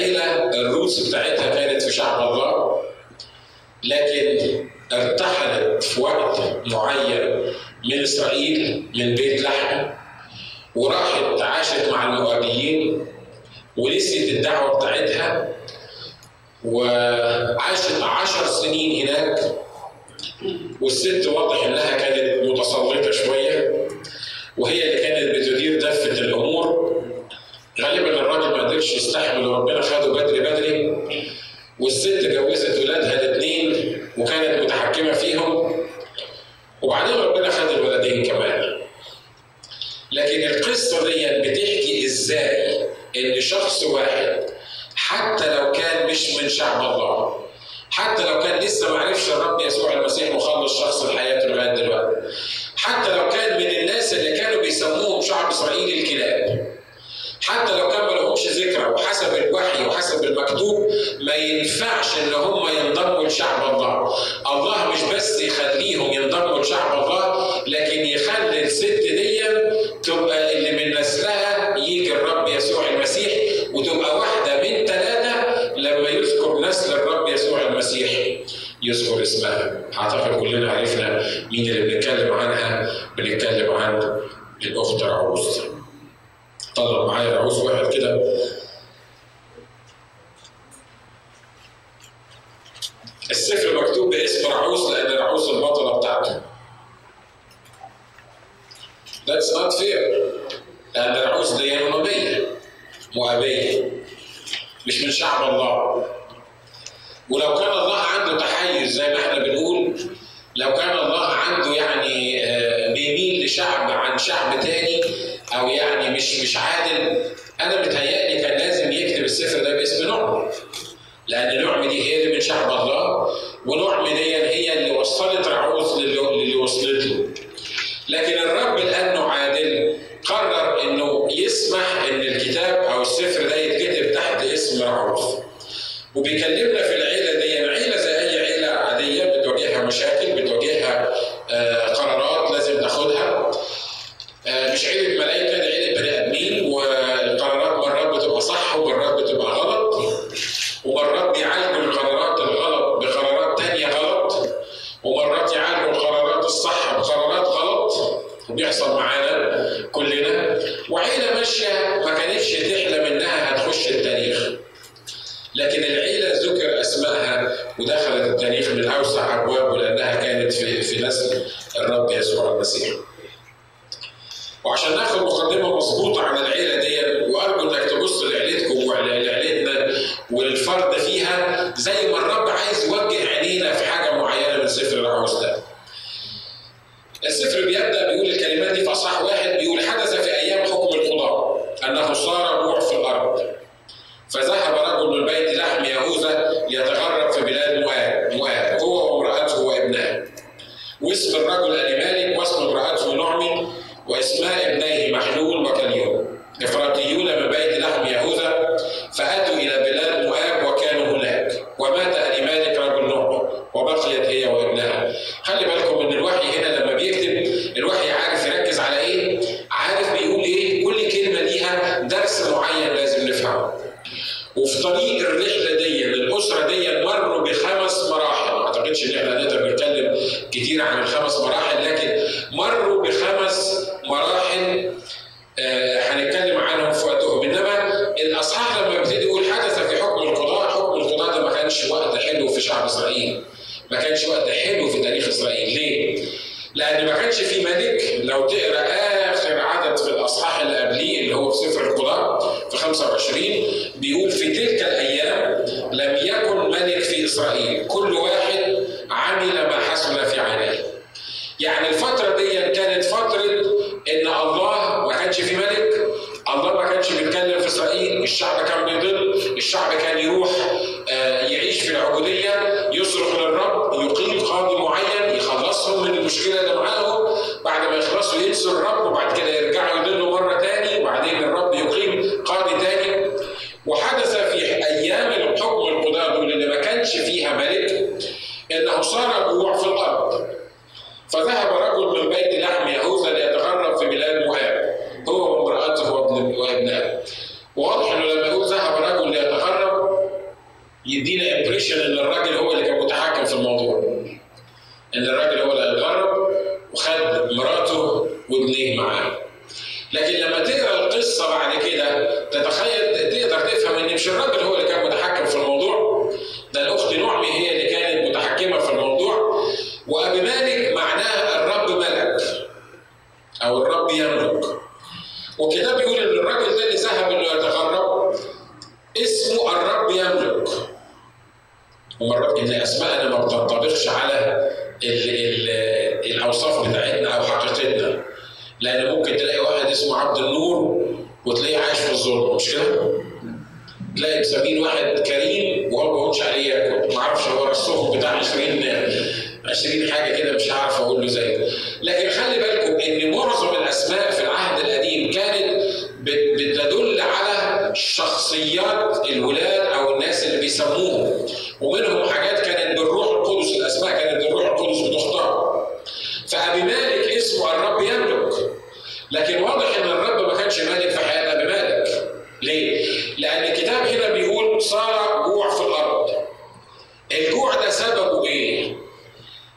العيلة الروس بتاعتها كانت في شعب الله لكن ارتحلت في وقت معين من إسرائيل من بيت لحم وراحت عاشت مع المؤابيين ونسيت الدعوة بتاعتها وعاشت عشر سنين هناك والست واضح إنها كانت متسلطة شوية وهي اللي كانت بتدير دفة الأمور. غالبا الراجل ما قدرش يستحمل وربنا خده بدري بدري والست جوزت ولادها الاثنين وكانت متحكمة فيهم وبعدين ربنا خد الولدين كمان. لكن القصة دي بتحكي إزاي إن شخص واحد حتى لو كان مش من شعب الله حتى لو كان لسه ما عرفش الرب يسوع المسيح مخلص شخص لحياته لغاية دلوقتي حتى لو كان من الناس اللي كانوا بيسموهم شعب إسرائيل الكلاب حتى لو كان ما لهمش ذكرى وحسب الوحي وحسب المكتوب ما ينفعش إن هم ينضموا لشعب الله. الله مش بس يخليهم ينضموا لشعب الله لكن يخلي الست دي تبقى اللي من نسلها يجي الرب يسوع المسيح وتبقى واحدة من ثلاثة لما يذكر نسل الرب يسوع المسيح. يذكر اسمها. أعتقد كلنا عرفنا مين اللي بنتكلم عنها. بنتكلم عن الأخت رعوز طلع معايا رعوز واحد كده السفر مكتوب باسم رعوز لأن رعوز البطله بتاعته That's not fair لأن رعوز دي أممية مؤابية مش من شعب الله ولو كان الله عنده تحيز زي ما إحنا بنقول لو كان الله عنده يعني بيميل لشعب عن شعب تاني أو يعني مش مش عادل أنا متهيألي كان لازم يكتب السفر ده باسم نعم لأن نعم دي هي اللي من شعب الله ونعم دي هي اللي وصلت رعوز للي وصلت له لكن الرب لأنه عادل قرر إنه يسمح إن الكتاب أو السفر ده يتكتب تحت اسم رعوز وبيكلمنا في 25 بيقول في تلك الأيام لم يكن ملك في إسرائيل كل واحد عمل ما حسن في عينيه. يعني الفترة دي كانت فترة إن الله ما كانش في ملك، الله ما كانش بيتكلم في إسرائيل، الشعب كان بيضل، الشعب كان يروح آه يعيش في العبودية، يصرخ للرب، يقيم قاضي معين يخلصهم من المشكلة اللي معاهم، بعد ما يخلصوا ينسوا الرب وبعد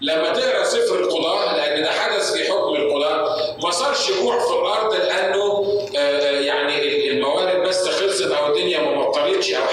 لما تقرأ سفر القضاء لأن ده حدث في حكم القضاء ما صارش جوع في الأرض لأنه آه، آه، يعني الموارد بس خلصت أو الدنيا ما بطلتش أو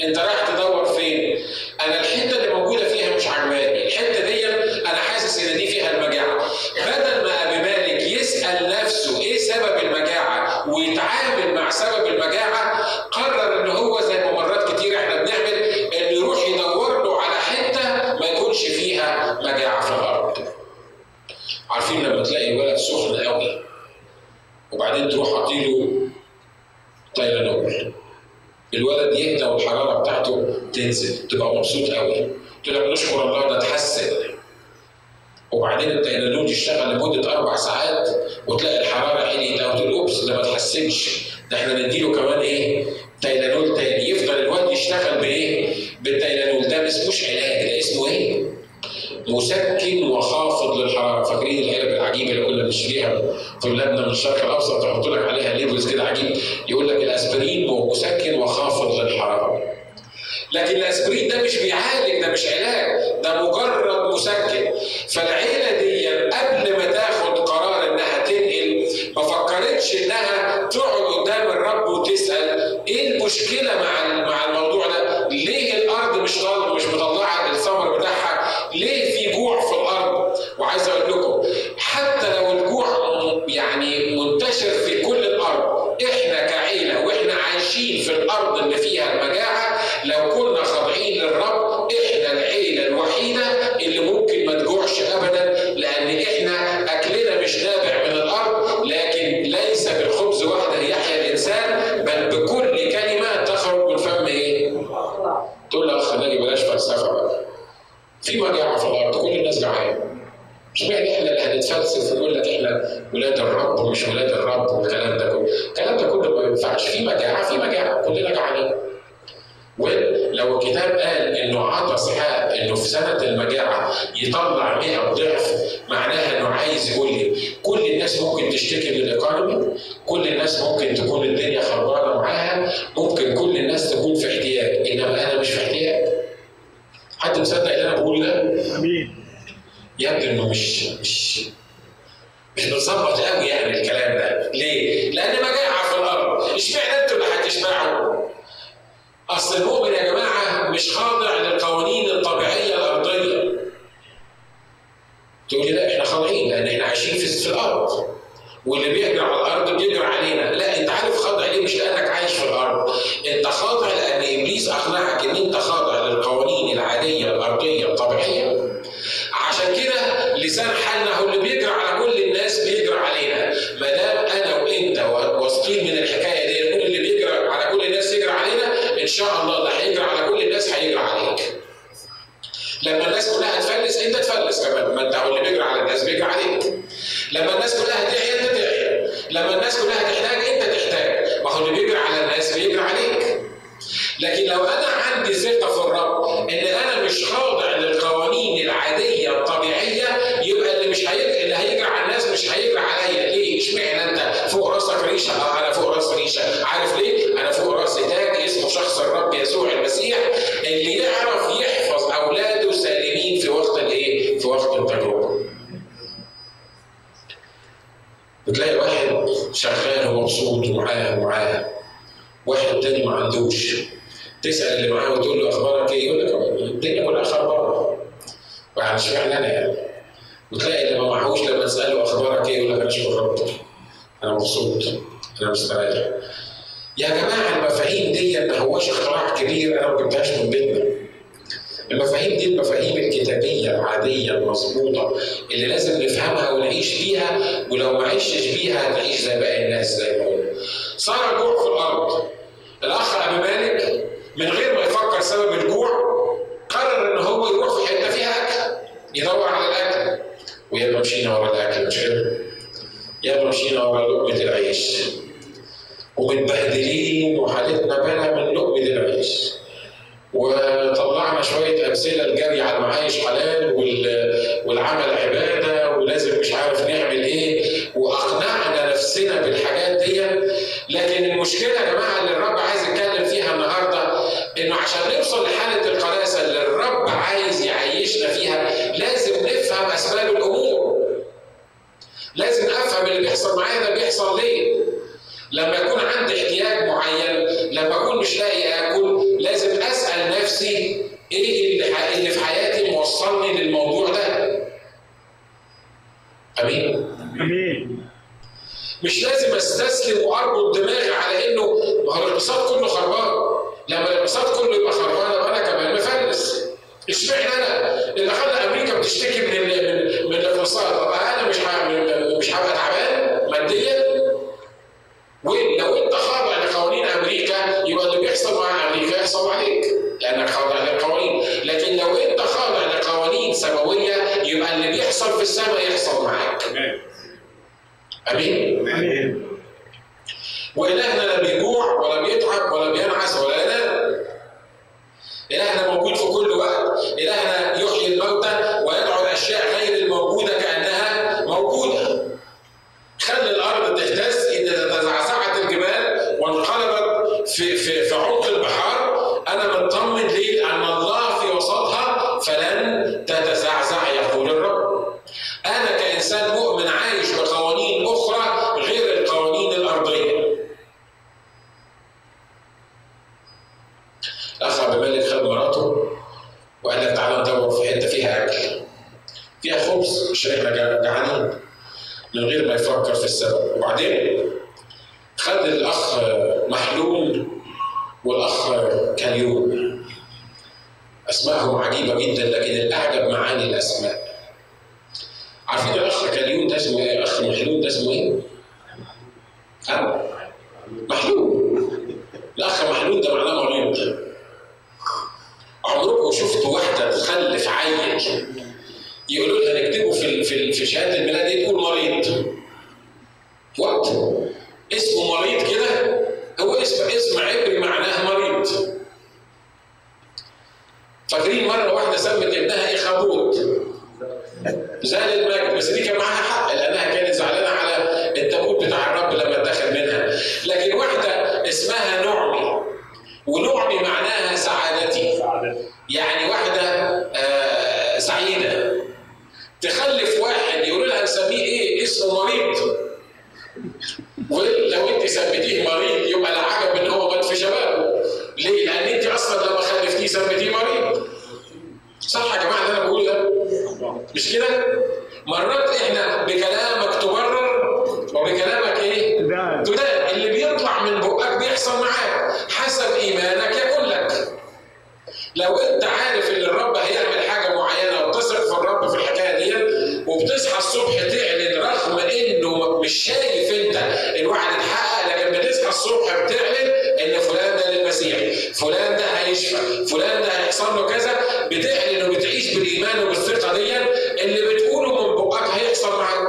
el ده مجرد مسكن فالعلم بيشتكي من الايكونومي كل الناس ممكن تكون الدنيا الناس كلها تحتاج أنت تحتاج. ما هو اللي بيجري على الناس بيجري عليك. لكن لو أنا عندي زي مشينا ورا الاكل مش كده؟ يا مشينا ورا لقمة العيش. ومتبهدلين وحالتنا بلا من لقمة العيش. وطلعنا شوية أمثلة الجري على المعايش حلال والعمل عبادة ولازم مش عارف نعمل إيه. وأقنعنا نفسنا بالحاجات دي. لكن المشكلة يا جماعة اللي الرب عايز يتكلم فيها النهارده إنه عشان نوصل لحالة القداسة اللي الرب عايز يعيشنا فيها لازم نفهم أسباب الأمور لازم افهم اللي بيحصل معايا ده بيحصل ليه. لما يكون عندي احتياج معين لما اكون مش لاقي اكل لازم اسال نفسي إيه اللي, في حياتي موصلني للموضوع ده. امين؟ امين. مش لازم استسلم واربط دماغي على انه ما هو الاقتصاد كله خربان. لما الاقتصاد كله يبقى خربان خبز مش إحنا جعانين من غير ما يفكر في السبب وبعدين خد الأخ محلول والأخ كليون اسمائهم عجيبة جدا لكن الأعجب معاني الأسماء عارفين الأخ كليون ده اسمه إيه؟ الاخ محلول ده اسمه إيه؟ ها؟ محلول الأخ محلول ده معناه مريض عمركم شفتوا واحدة تخلف عيل يقولوا لها نكتبه في في في شهادة الميلاد دي تقول مريض. وقت اسمه مريض كده؟ هو اسم اسم عبري معناه مريض. فاكرين مرة واحدة سمت ابنها اخابوت زال المجد. بس دي كان معاها حق لأنها كانت زعلانة على التابوت بتاع الرب لما اتاخد منها. لكن واحدة اسمها نعمي ونعمي معناها سعادتي. يعني واحدة يقول نسميه إيه اسمه مريض ولو أنت سميتيه مريض يبقى لا عجب إن هو مات في شبابه ليه؟ لأن أنت أصلا لما خلفتيه سميتيه مريض صح يا جماعة اللي أنا بقوله ده؟ مش كده؟ مرات إحنا بكلامك تبرر وبكلامك إيه؟ تدان اللي بيطلع من بقك بيحصل معاك حسب إيمانك يكون لك لو أنت عارف إن الرب هيعمل حاجة معينه وتثق في الرب في الحكاية دي وبتصحى الصبح تعلن رغم إنه مش شايف أنت الوعد اتحقق لكن بتصحى الصبح بتعلن إن فلان ده للمسيح، فلان ده هيشفى، فلان ده هيحصل له كذا، بتعلن وبتعيش بالإيمان وبالثقة دي اللي بتقوله من بقك هيحصل معاك.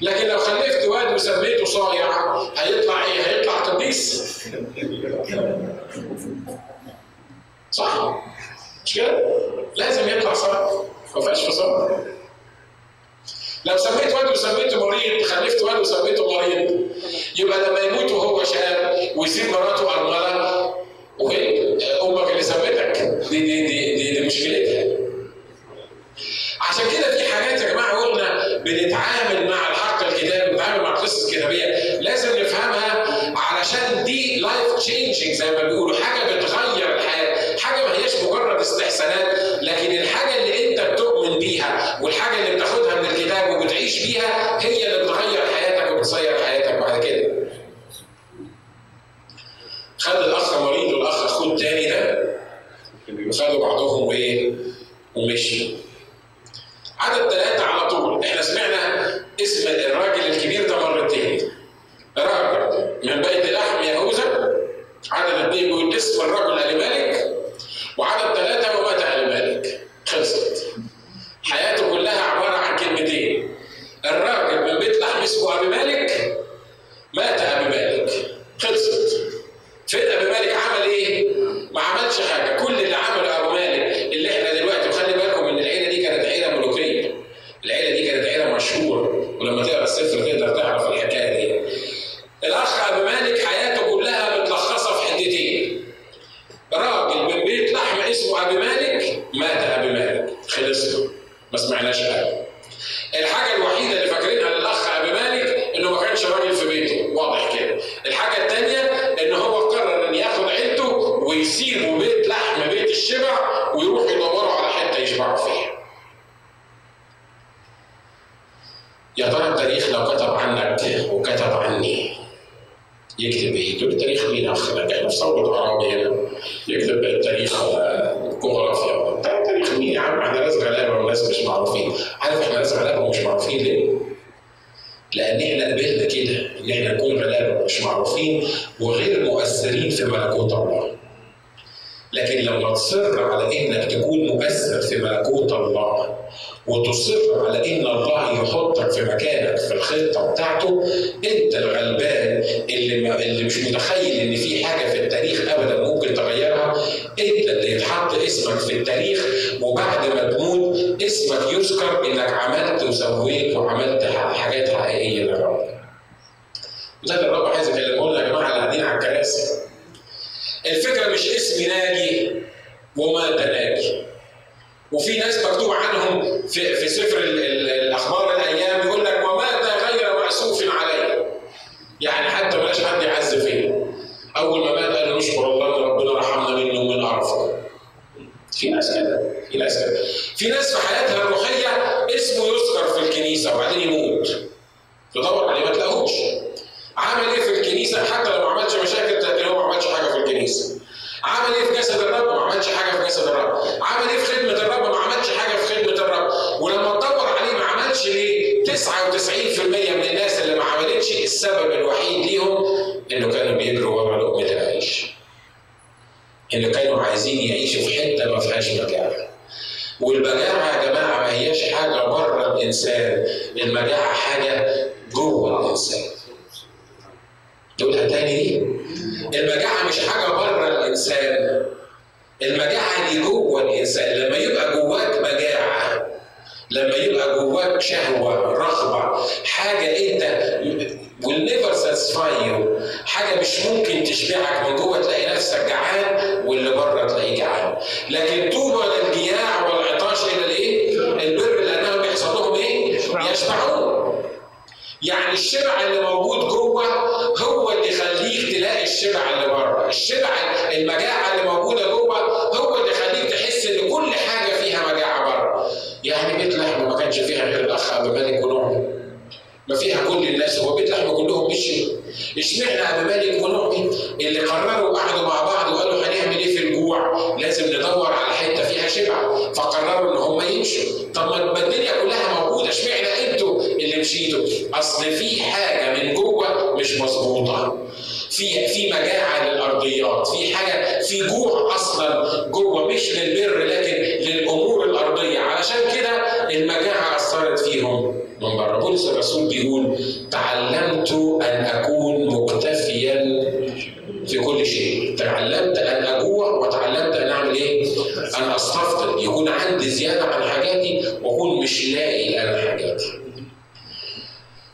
لكن لو خلفت واد وسميته صايع هيطلع إيه؟ هيطلع قديس. صح؟ مش كده؟ لازم يطلع صح ما فيهاش فصال لو سميت واد وسميته مريض خلفت واد وسميته مريض. يبقى لما يموت وهو شاب ويسيب مراته ارمله وهي أمك اللي سمتك دي دي, دي مشكلتها عشان كده في حاجات يا جماعة قلنا بنتعامل مع الحق الكتابي بنتعامل مع القصص الكتابيه لازم نفهمها علشان دي life changing زي ما بيقولوا حاجة بتغير الحياة حاجة ما هياش مجرد استحسانات لكن الحاجة اللي انت بتؤمن بيها والحاجة اللي بتاخدها من الكتاب وبتعيش بيها هي اللي بتغير حياتك وبتصير حياتك بعد كده خد الاخ مريض والاخ اخوه التاني ده وخدوا بعضهم وايه ومشي عدد ثلاثة على طول إحنا سمعنا اسم الراجل الكبير ده مرتين راجل من بيت لحم يهوذا عدد اثنين بيقول اسم الرجل الملك وعدد ثلاثة ومات الملك خلصت حياته كلها عبارة عن كلمتين الراجل من بيت لحم اسمه أبي مالك مات أبي مالك خلصت فين أبي مالك عمل إيه؟ ما عملش حاجة. كل اللي عمله تصر على إنك تكون مؤثر في ملكوت الله وتصر على إن الله يحطك في مكانك في الخطة بتاعته أنت الغلبان اللي اللي مش متخيل إن في حاجة في التاريخ ابدا ممكن تغيرها أنت اللي يتحط اسمك في التاريخ وبعد ما تموت اسمك يذكر إنك عملت وسويت وعملت حاجات حقيقية للرب. ده اللي الرب عايز يكلمه لنا يا جماعة اللي قاعدين على الكراسي. الفكرة مش اسم ناجي ومات ناجي. وفي ناس مكتوب عنهم في, في سفر ال ال الأخبار الأيام يقول لك ومات غير مأسوف عليه. يعني حتى بلاش حد يعز فيه. أول ما مات قال نشكر الله إن ربنا رحمنا منه ومن عرفه. في ناس كده في ناس كده في ناس في حياتها الروحيه اسمه يذكر في الكنيسة وبعدين يموت تدور عليه ما تلاقوش عمل إيه في الكنيسة حتى لو ما عملش مشاكل هو ما عملش حاجة في الكنيسة عمل إيه في جسد الرب ما عملش حاجة في جسد الرب؟ عمل إيه في خدمة الرب ما عملش حاجة في خدمة الرب؟ ولما تدور عليه ما عملش ليه؟ 99% من الناس اللي ما عملتش السبب الوحيد ليهم إنه كانوا بيجروا ورا لقمة العيش. اللي كانوا عايزين يعيشوا في حتة ما فيهاش مجاعة. والمجاعة يا جماعة ما هياش الإنسان. المجاعة حاجة جوه الإنسان. تقولها تاني دي المجاعة مش حاجة بره الإنسان المجاعة دي جوه الإنسان لما يبقى جواك مجاعة لما يبقى جواك شهوة رغبة حاجة أنت will never satisfy you حاجة مش ممكن تشبعك من جوه تلاقي نفسك جعان واللي بره تلاقيه جعان لكن طوبى للجياع والعطاش إلى الإيه؟ البر لأنهم بيحصل لهم إيه؟ يشبعون يعني الشبع اللي موجود جوه هو اللي يخليك تلاقي الشبع اللي بره، الشبع المجاعة اللي موجودة جوه هو اللي يخليك تحس إن كل حاجة فيها مجاعة بره. يعني بيت لحم ما كانش فيها غير الأخ ابو مالك ونعمي. ما فيها كل الناس هو بيت لحم كلهم مشوا. اشمعنى ابو مالك ونعمي اللي قرروا قعدوا مع بعض وقالوا هنعمل إيه في الجوع؟ لازم ندور على حتة فيها شبع، فقرروا إن هم يمشوا. طب ما الدنيا كلها موجودة، اشمعنى أنتوا اللي مشيتوا؟ اصل في حاجة من جوه مش مظبوطة. في في مجاعة للأرضيات، في حاجة في جوع أصلا جوه مش للبر لكن للأمور الأرضية، علشان كده المجاعة أثرت فيهم من بره. بولس الرسول بيقول تعلمت أن أكون مكتفيا في كل شيء، تعلمت أن أجوع وتعلمت إيه؟ إن استفضل، يكون عندي زيادة عن حاجاتي وأكون مش لاقي أنا حاجاتي.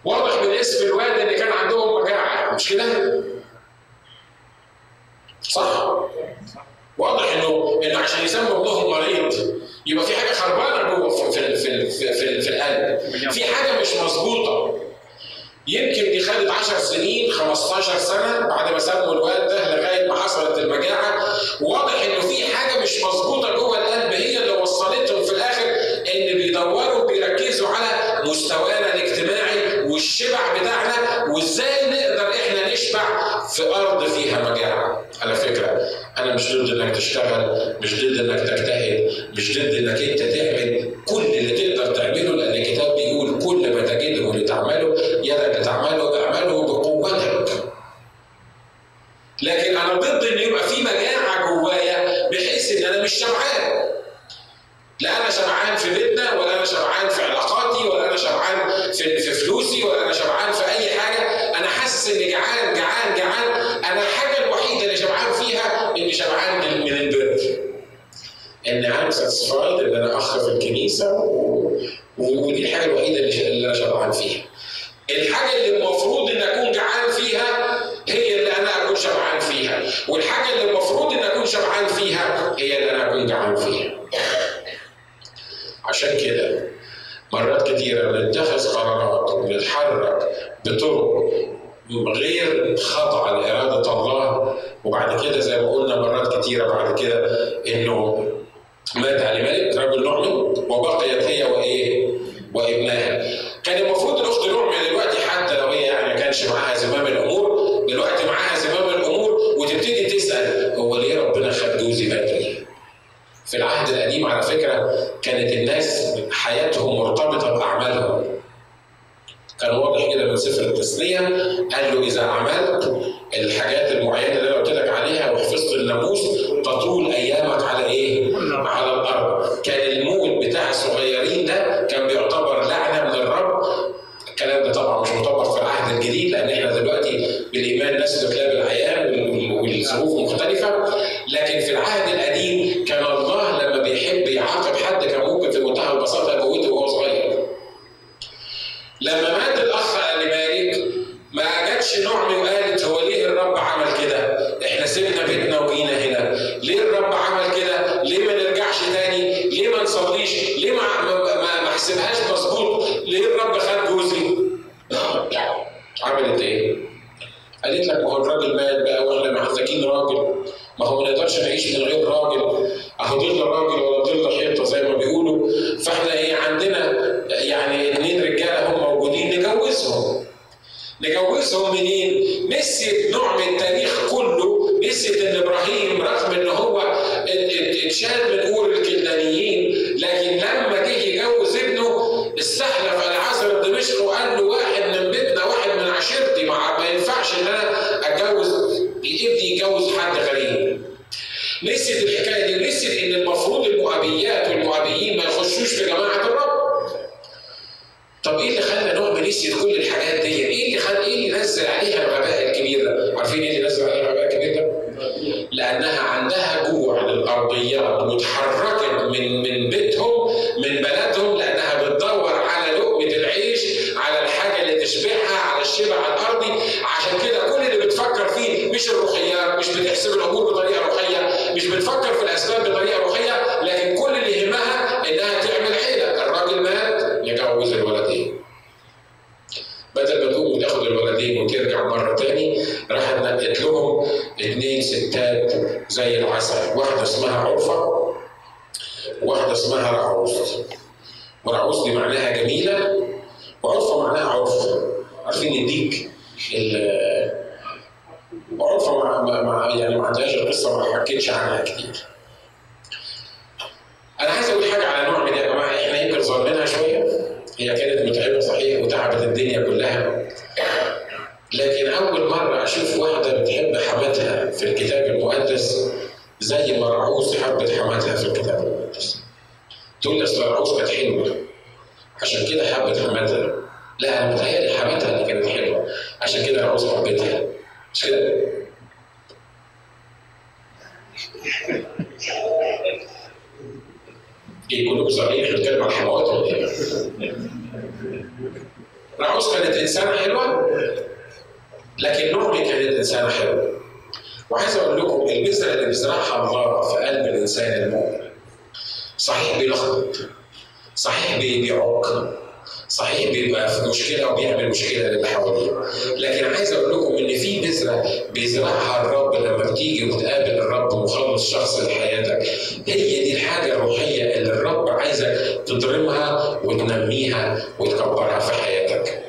واضح من اسم الواد ان كان عندهم مجاعة مش كده؟ صح؟ واضح إنه انه عشان يسموا ابنهم مريض يبقى في حاجة خربانة جوه في في في في, في القلب في حاجة مش مظبوطة يمكن دي خدت 10 سنين 15 سنة بعد ما سموا الواد ده لغاية ما حصلت المجاعة واضح إنه في حاجة مش مظبوطة جوه القلب هي اللي وصلتهم في الآخر إن بيدوروا بيركزوا على مستوانا الاجتماعي والشبع بتاعنا وإزاي نقدر إحنا نشبع في أرض فيها مجاعة. على فكرة أنا مش ضد إنك تشتغل مش ضد إنك تجتهد مش ضد إنك أنت تعمل كل اللي تقدر تعمله لأن الكتاب تجده لتعمله يدك لتعمله اعمله بقوتك. لكن أنا ضد إن يبقى في مجاعة جوايا بحيث إن أنا مش شبعان. لا أنا شبعان في بيتنا ولا أنا شبعان في علاقاتي ولا أنا شبعان في فلوسي ولا أنا شبعان في أي حاجة. أنا حاسس إني جعان جعان جعان. أنا الحاجة الوحيدة اللي شبعان فيها إني شبعان من البر ان أنا ساتسفايد إن أنا اخ في الكنيسة. ودي الحاجة الوحيدة اللي أنا شبعان فيها. الحاجة اللي المفروض إن أكون جعان فيها هي اللي أنا اكون شبعان فيها. والحاجة اللي المفروض إن أكون شبعان فيها هي اللي أنا أكون جعان فيها. عشان كده مرات كتيرة بنتخذ قرارات وبنتحرك بطرق غير خاضعة لإرادة الله وبعد كده زي ما قلنا مرات كتيرة بعد كده إنه مات علي ملك رجل نعمي وبقيت هي وإيه؟ وابنها. كان المفروض الأخت نعمي دلوقتي حتى لو هي يعني ما كانش معاها زمام الأمور دلوقتي معاها زمام الأمور وتبتدي تسأل هو ليه ربنا خد جوزي بدري؟ في العهد القديم على فكرة كانت الناس حياتهم مرتبطة بأعمالهم كان واضح كده من سفر التثنية قال له إذا عملت الحاجات المعينة اللي أنا قلت لك عليها وحفظت الناموس تطول أيامك على إيه؟ على الأرض كان الموت بتاع الصغيرين 写作业。كلها لكن أول مرة أشوف واحدة بتحب حماتها في الكتاب المقدس زي ما حبت حماتها في الكتاب المقدس. تقول لي أصل رعوز كانت حلوة. عشان كده حبت حماتها. لا أنا متهيألي حماتها اللي كانت حلوة. عشان كده رعوز حبتها. مش كده؟ إيه كلكم بنتكلم عن حموات ولا إيه؟ رعوز كانت إنسانة حلوة؟ لكن نعمي كانت إنسانة حلوة. وعايز أقول لكم البذره اللي بيزرعها الله في قلب الإنسان المؤمن صحيح بيلخبط صحيح بي- بيعق صحيح بيبقى في مشكلة وبيعمل مشكلة للي حواليه. لكن عايز أقول لكم إن في بذره بيزرعها الرب لما بتيجي وتقابل الرب مخلص شخص لحياتك. هي دي الحاجة الروحية اللي الرب عايزك تضرمها وتنميها وتكبرها في حياتك.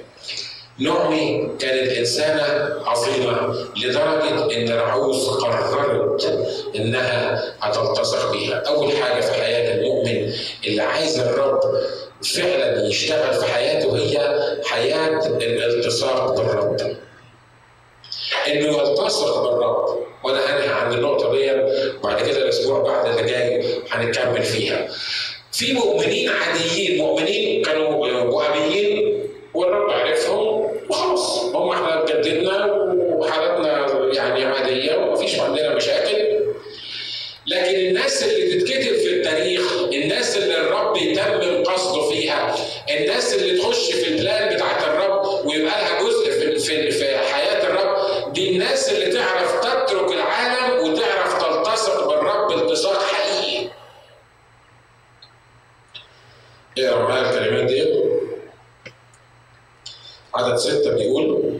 نعمي كانت إنسانة عظيمة لدرجة إن رعوز قررت إنها هتلتصق بيها. أول حاجة في حياة المؤمن اللي عايز الرب فعلا يشتغل في حياته هي حياة الالتصاق بالرب. إنه يلتصق بالرب وأنا هنهي عن النقطة دي وبعد كده الأسبوع بعد اللي جاي هنكمل فيها. في مؤمنين عاديين مؤمنين كانوا وهابيين والرب عرفهم وخلاص. هم إحنا اتجددنا وحالتنا يعني عادية ومفيش عندنا مشاكل. لكن الناس اللي تتكتب في التاريخ الناس اللي الرب يتمم قصده فيها الناس اللي تخش في البلان بتاعت الرب ويبقى لها جزء في في في حياة الرب دي الناس اللي تعرف تترك العالم وتعرف تلتصق بالرب التصاق حقيقي. الكلمات دي عدد ستة بيقول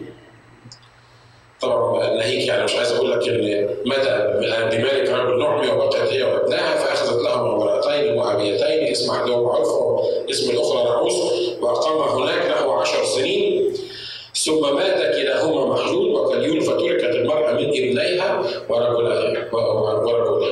طبعا ناهيك يعني مش عايز أقول لك إن مدى بمالك رجل نعمي وبقيت هي وابنها فأخذت لهم امراتين مؤابيتين اسم احدهم عرفه اسم الأخرى رعوس واقام هناك له عشر سنين. ثم مات كلاهما محلول وكليون فتركت المرأة من ابنيها ورجلها ورجلها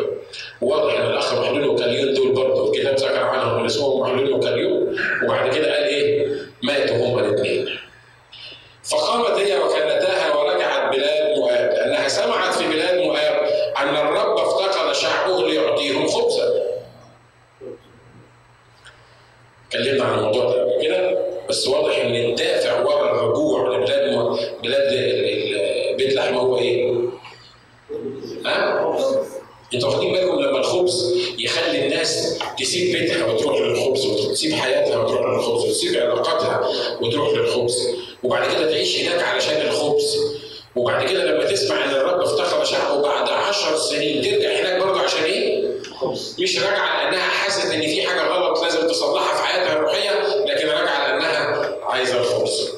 إن في حاجة غلط لازم تصلحها في حياتها الروحية لكن راجعه لأنها عايزة الخبز.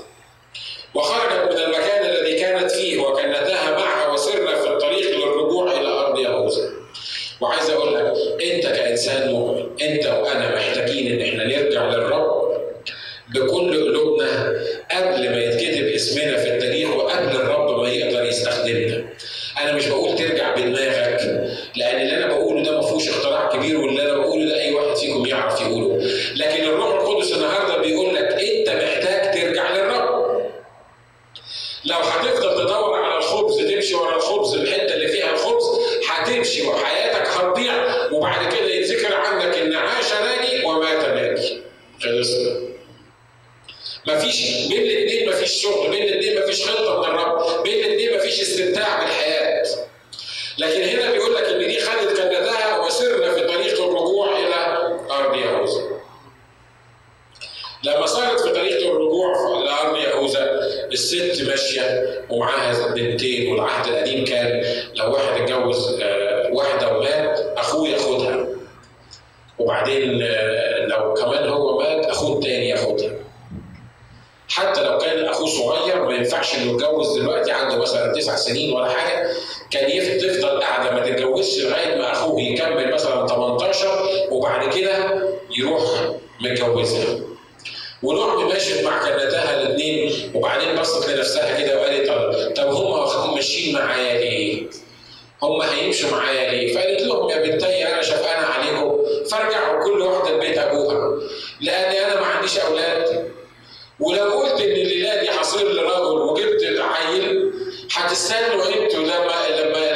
وخرجت من المكان الذي كانت فيه وكنتها معها وسرنا في الطريق للرجوع إلى ارض يهوذا. وعايز أقول لك انت كانسان مؤمن انت وأنا محتاجين ان إحنا نرجع للرب بكل قلوبنا قبل ما يتكتب اسمنا في التاريخ وقبل الرب ما يقدر يستخدمنا. أنا مش بقول ترجع بدماغك لأن اللي أنا بقوله ده ما فيهوش اختراع كبير واللي أنا بقوله ده اي واحد فيكم يعرف يقوله. لكن الروح القدس النهارده بيقول لك انت محتاج ترجع للرب. لو هتفضل تدور على الخبز تمشي ورا الخبز الحته اللي فيها الخبز هتمشي وحياتك هتضيع وبعد كده يتذكر عنك ان عاش ناجي ومات ناجي. خلصنا. مفيش بين الاثنين مفيش شغل بين الاثنين مفيش خطه من الرب بين الاثنين مفيش استمتاع بالحياة لكن هنا بيقول لك ان دي خدت كنتها وسرنا في طريق الرجوع إلى ارض يهوذا لما طريق الرجوع لارض يهوذا الست ماشية ومعاها بنتين والعهد القديم كان لو واحد اتجوز آه، واحدة ومات أخوه ياخدها. وبعدين آه، لو كمان هو مات أخوه التاني ياخدها. حتى لو كان أخوه صغير ما ينفعش إنه يتجوز دلوقتي عنده مثلا تسع سنين ولا حاجة كان تفضل قاعدة ما تتجوزش لغاية ما أخوه يكمل مثلا 18 وبعد كده يروح متجوزها. ونعم ماشيت مع كنتها الاثنين وبعدين بصت لنفسها كده وقالت طب- طب هم ماشيين معايا ليه؟ هم هيمشوا معايا ليه؟ فقالت لهم يا بنتي أنا شفقانه عليكم فارجعوا كل واحدة لبيت أبوها لأن أنا ما عنديش أولاد ولو قلت إن الليلة دي هصير لراجل وجبت عيل هتستنوا أنتوا لما لما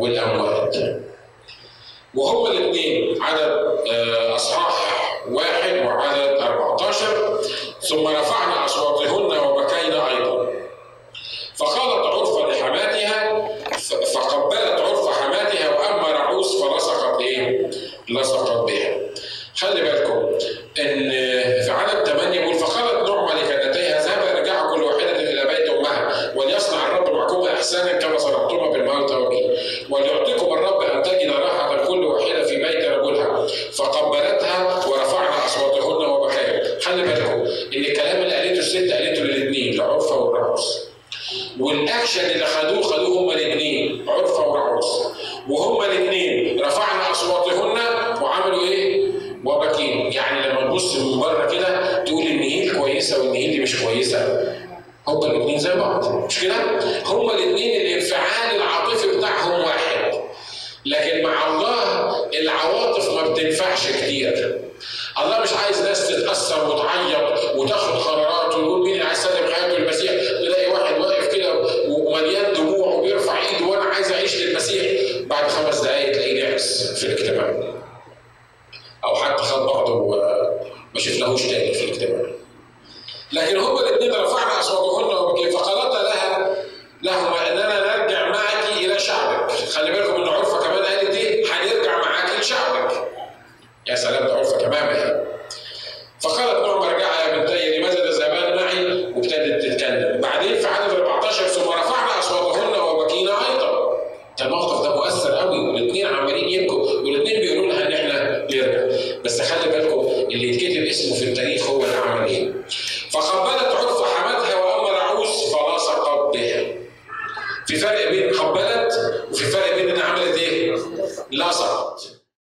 وايه؟ والأموات. وهم الاثنين عدد آه، أصحاح واحد وعدد 14 ثم رفعنا أصواتهن لكن مع الله العواطف ما بتنفعش كتير. الله مش عايز ناس تتأثر وتعيط وتاخد قرارات ويقول مين اللي عايز يسلم حياته للمسيح؟ تلاقي واحد واقف كده ومليان دموع وبيرفع ايده وأنا عايز اعيش للمسيح. بعد خمس دقائق تلاقيه نعس في الاجتماع أو حتى خد بعضه وما شفناهوش تاني في الاجتماع لكن هما الاثنين رفعنا أصواتهن وبكي فقالت لها لهما أننا نرجع معك إلى شعبك. خلي بالكم يا سلام ده عرفة كمان فقالت نعم ارجع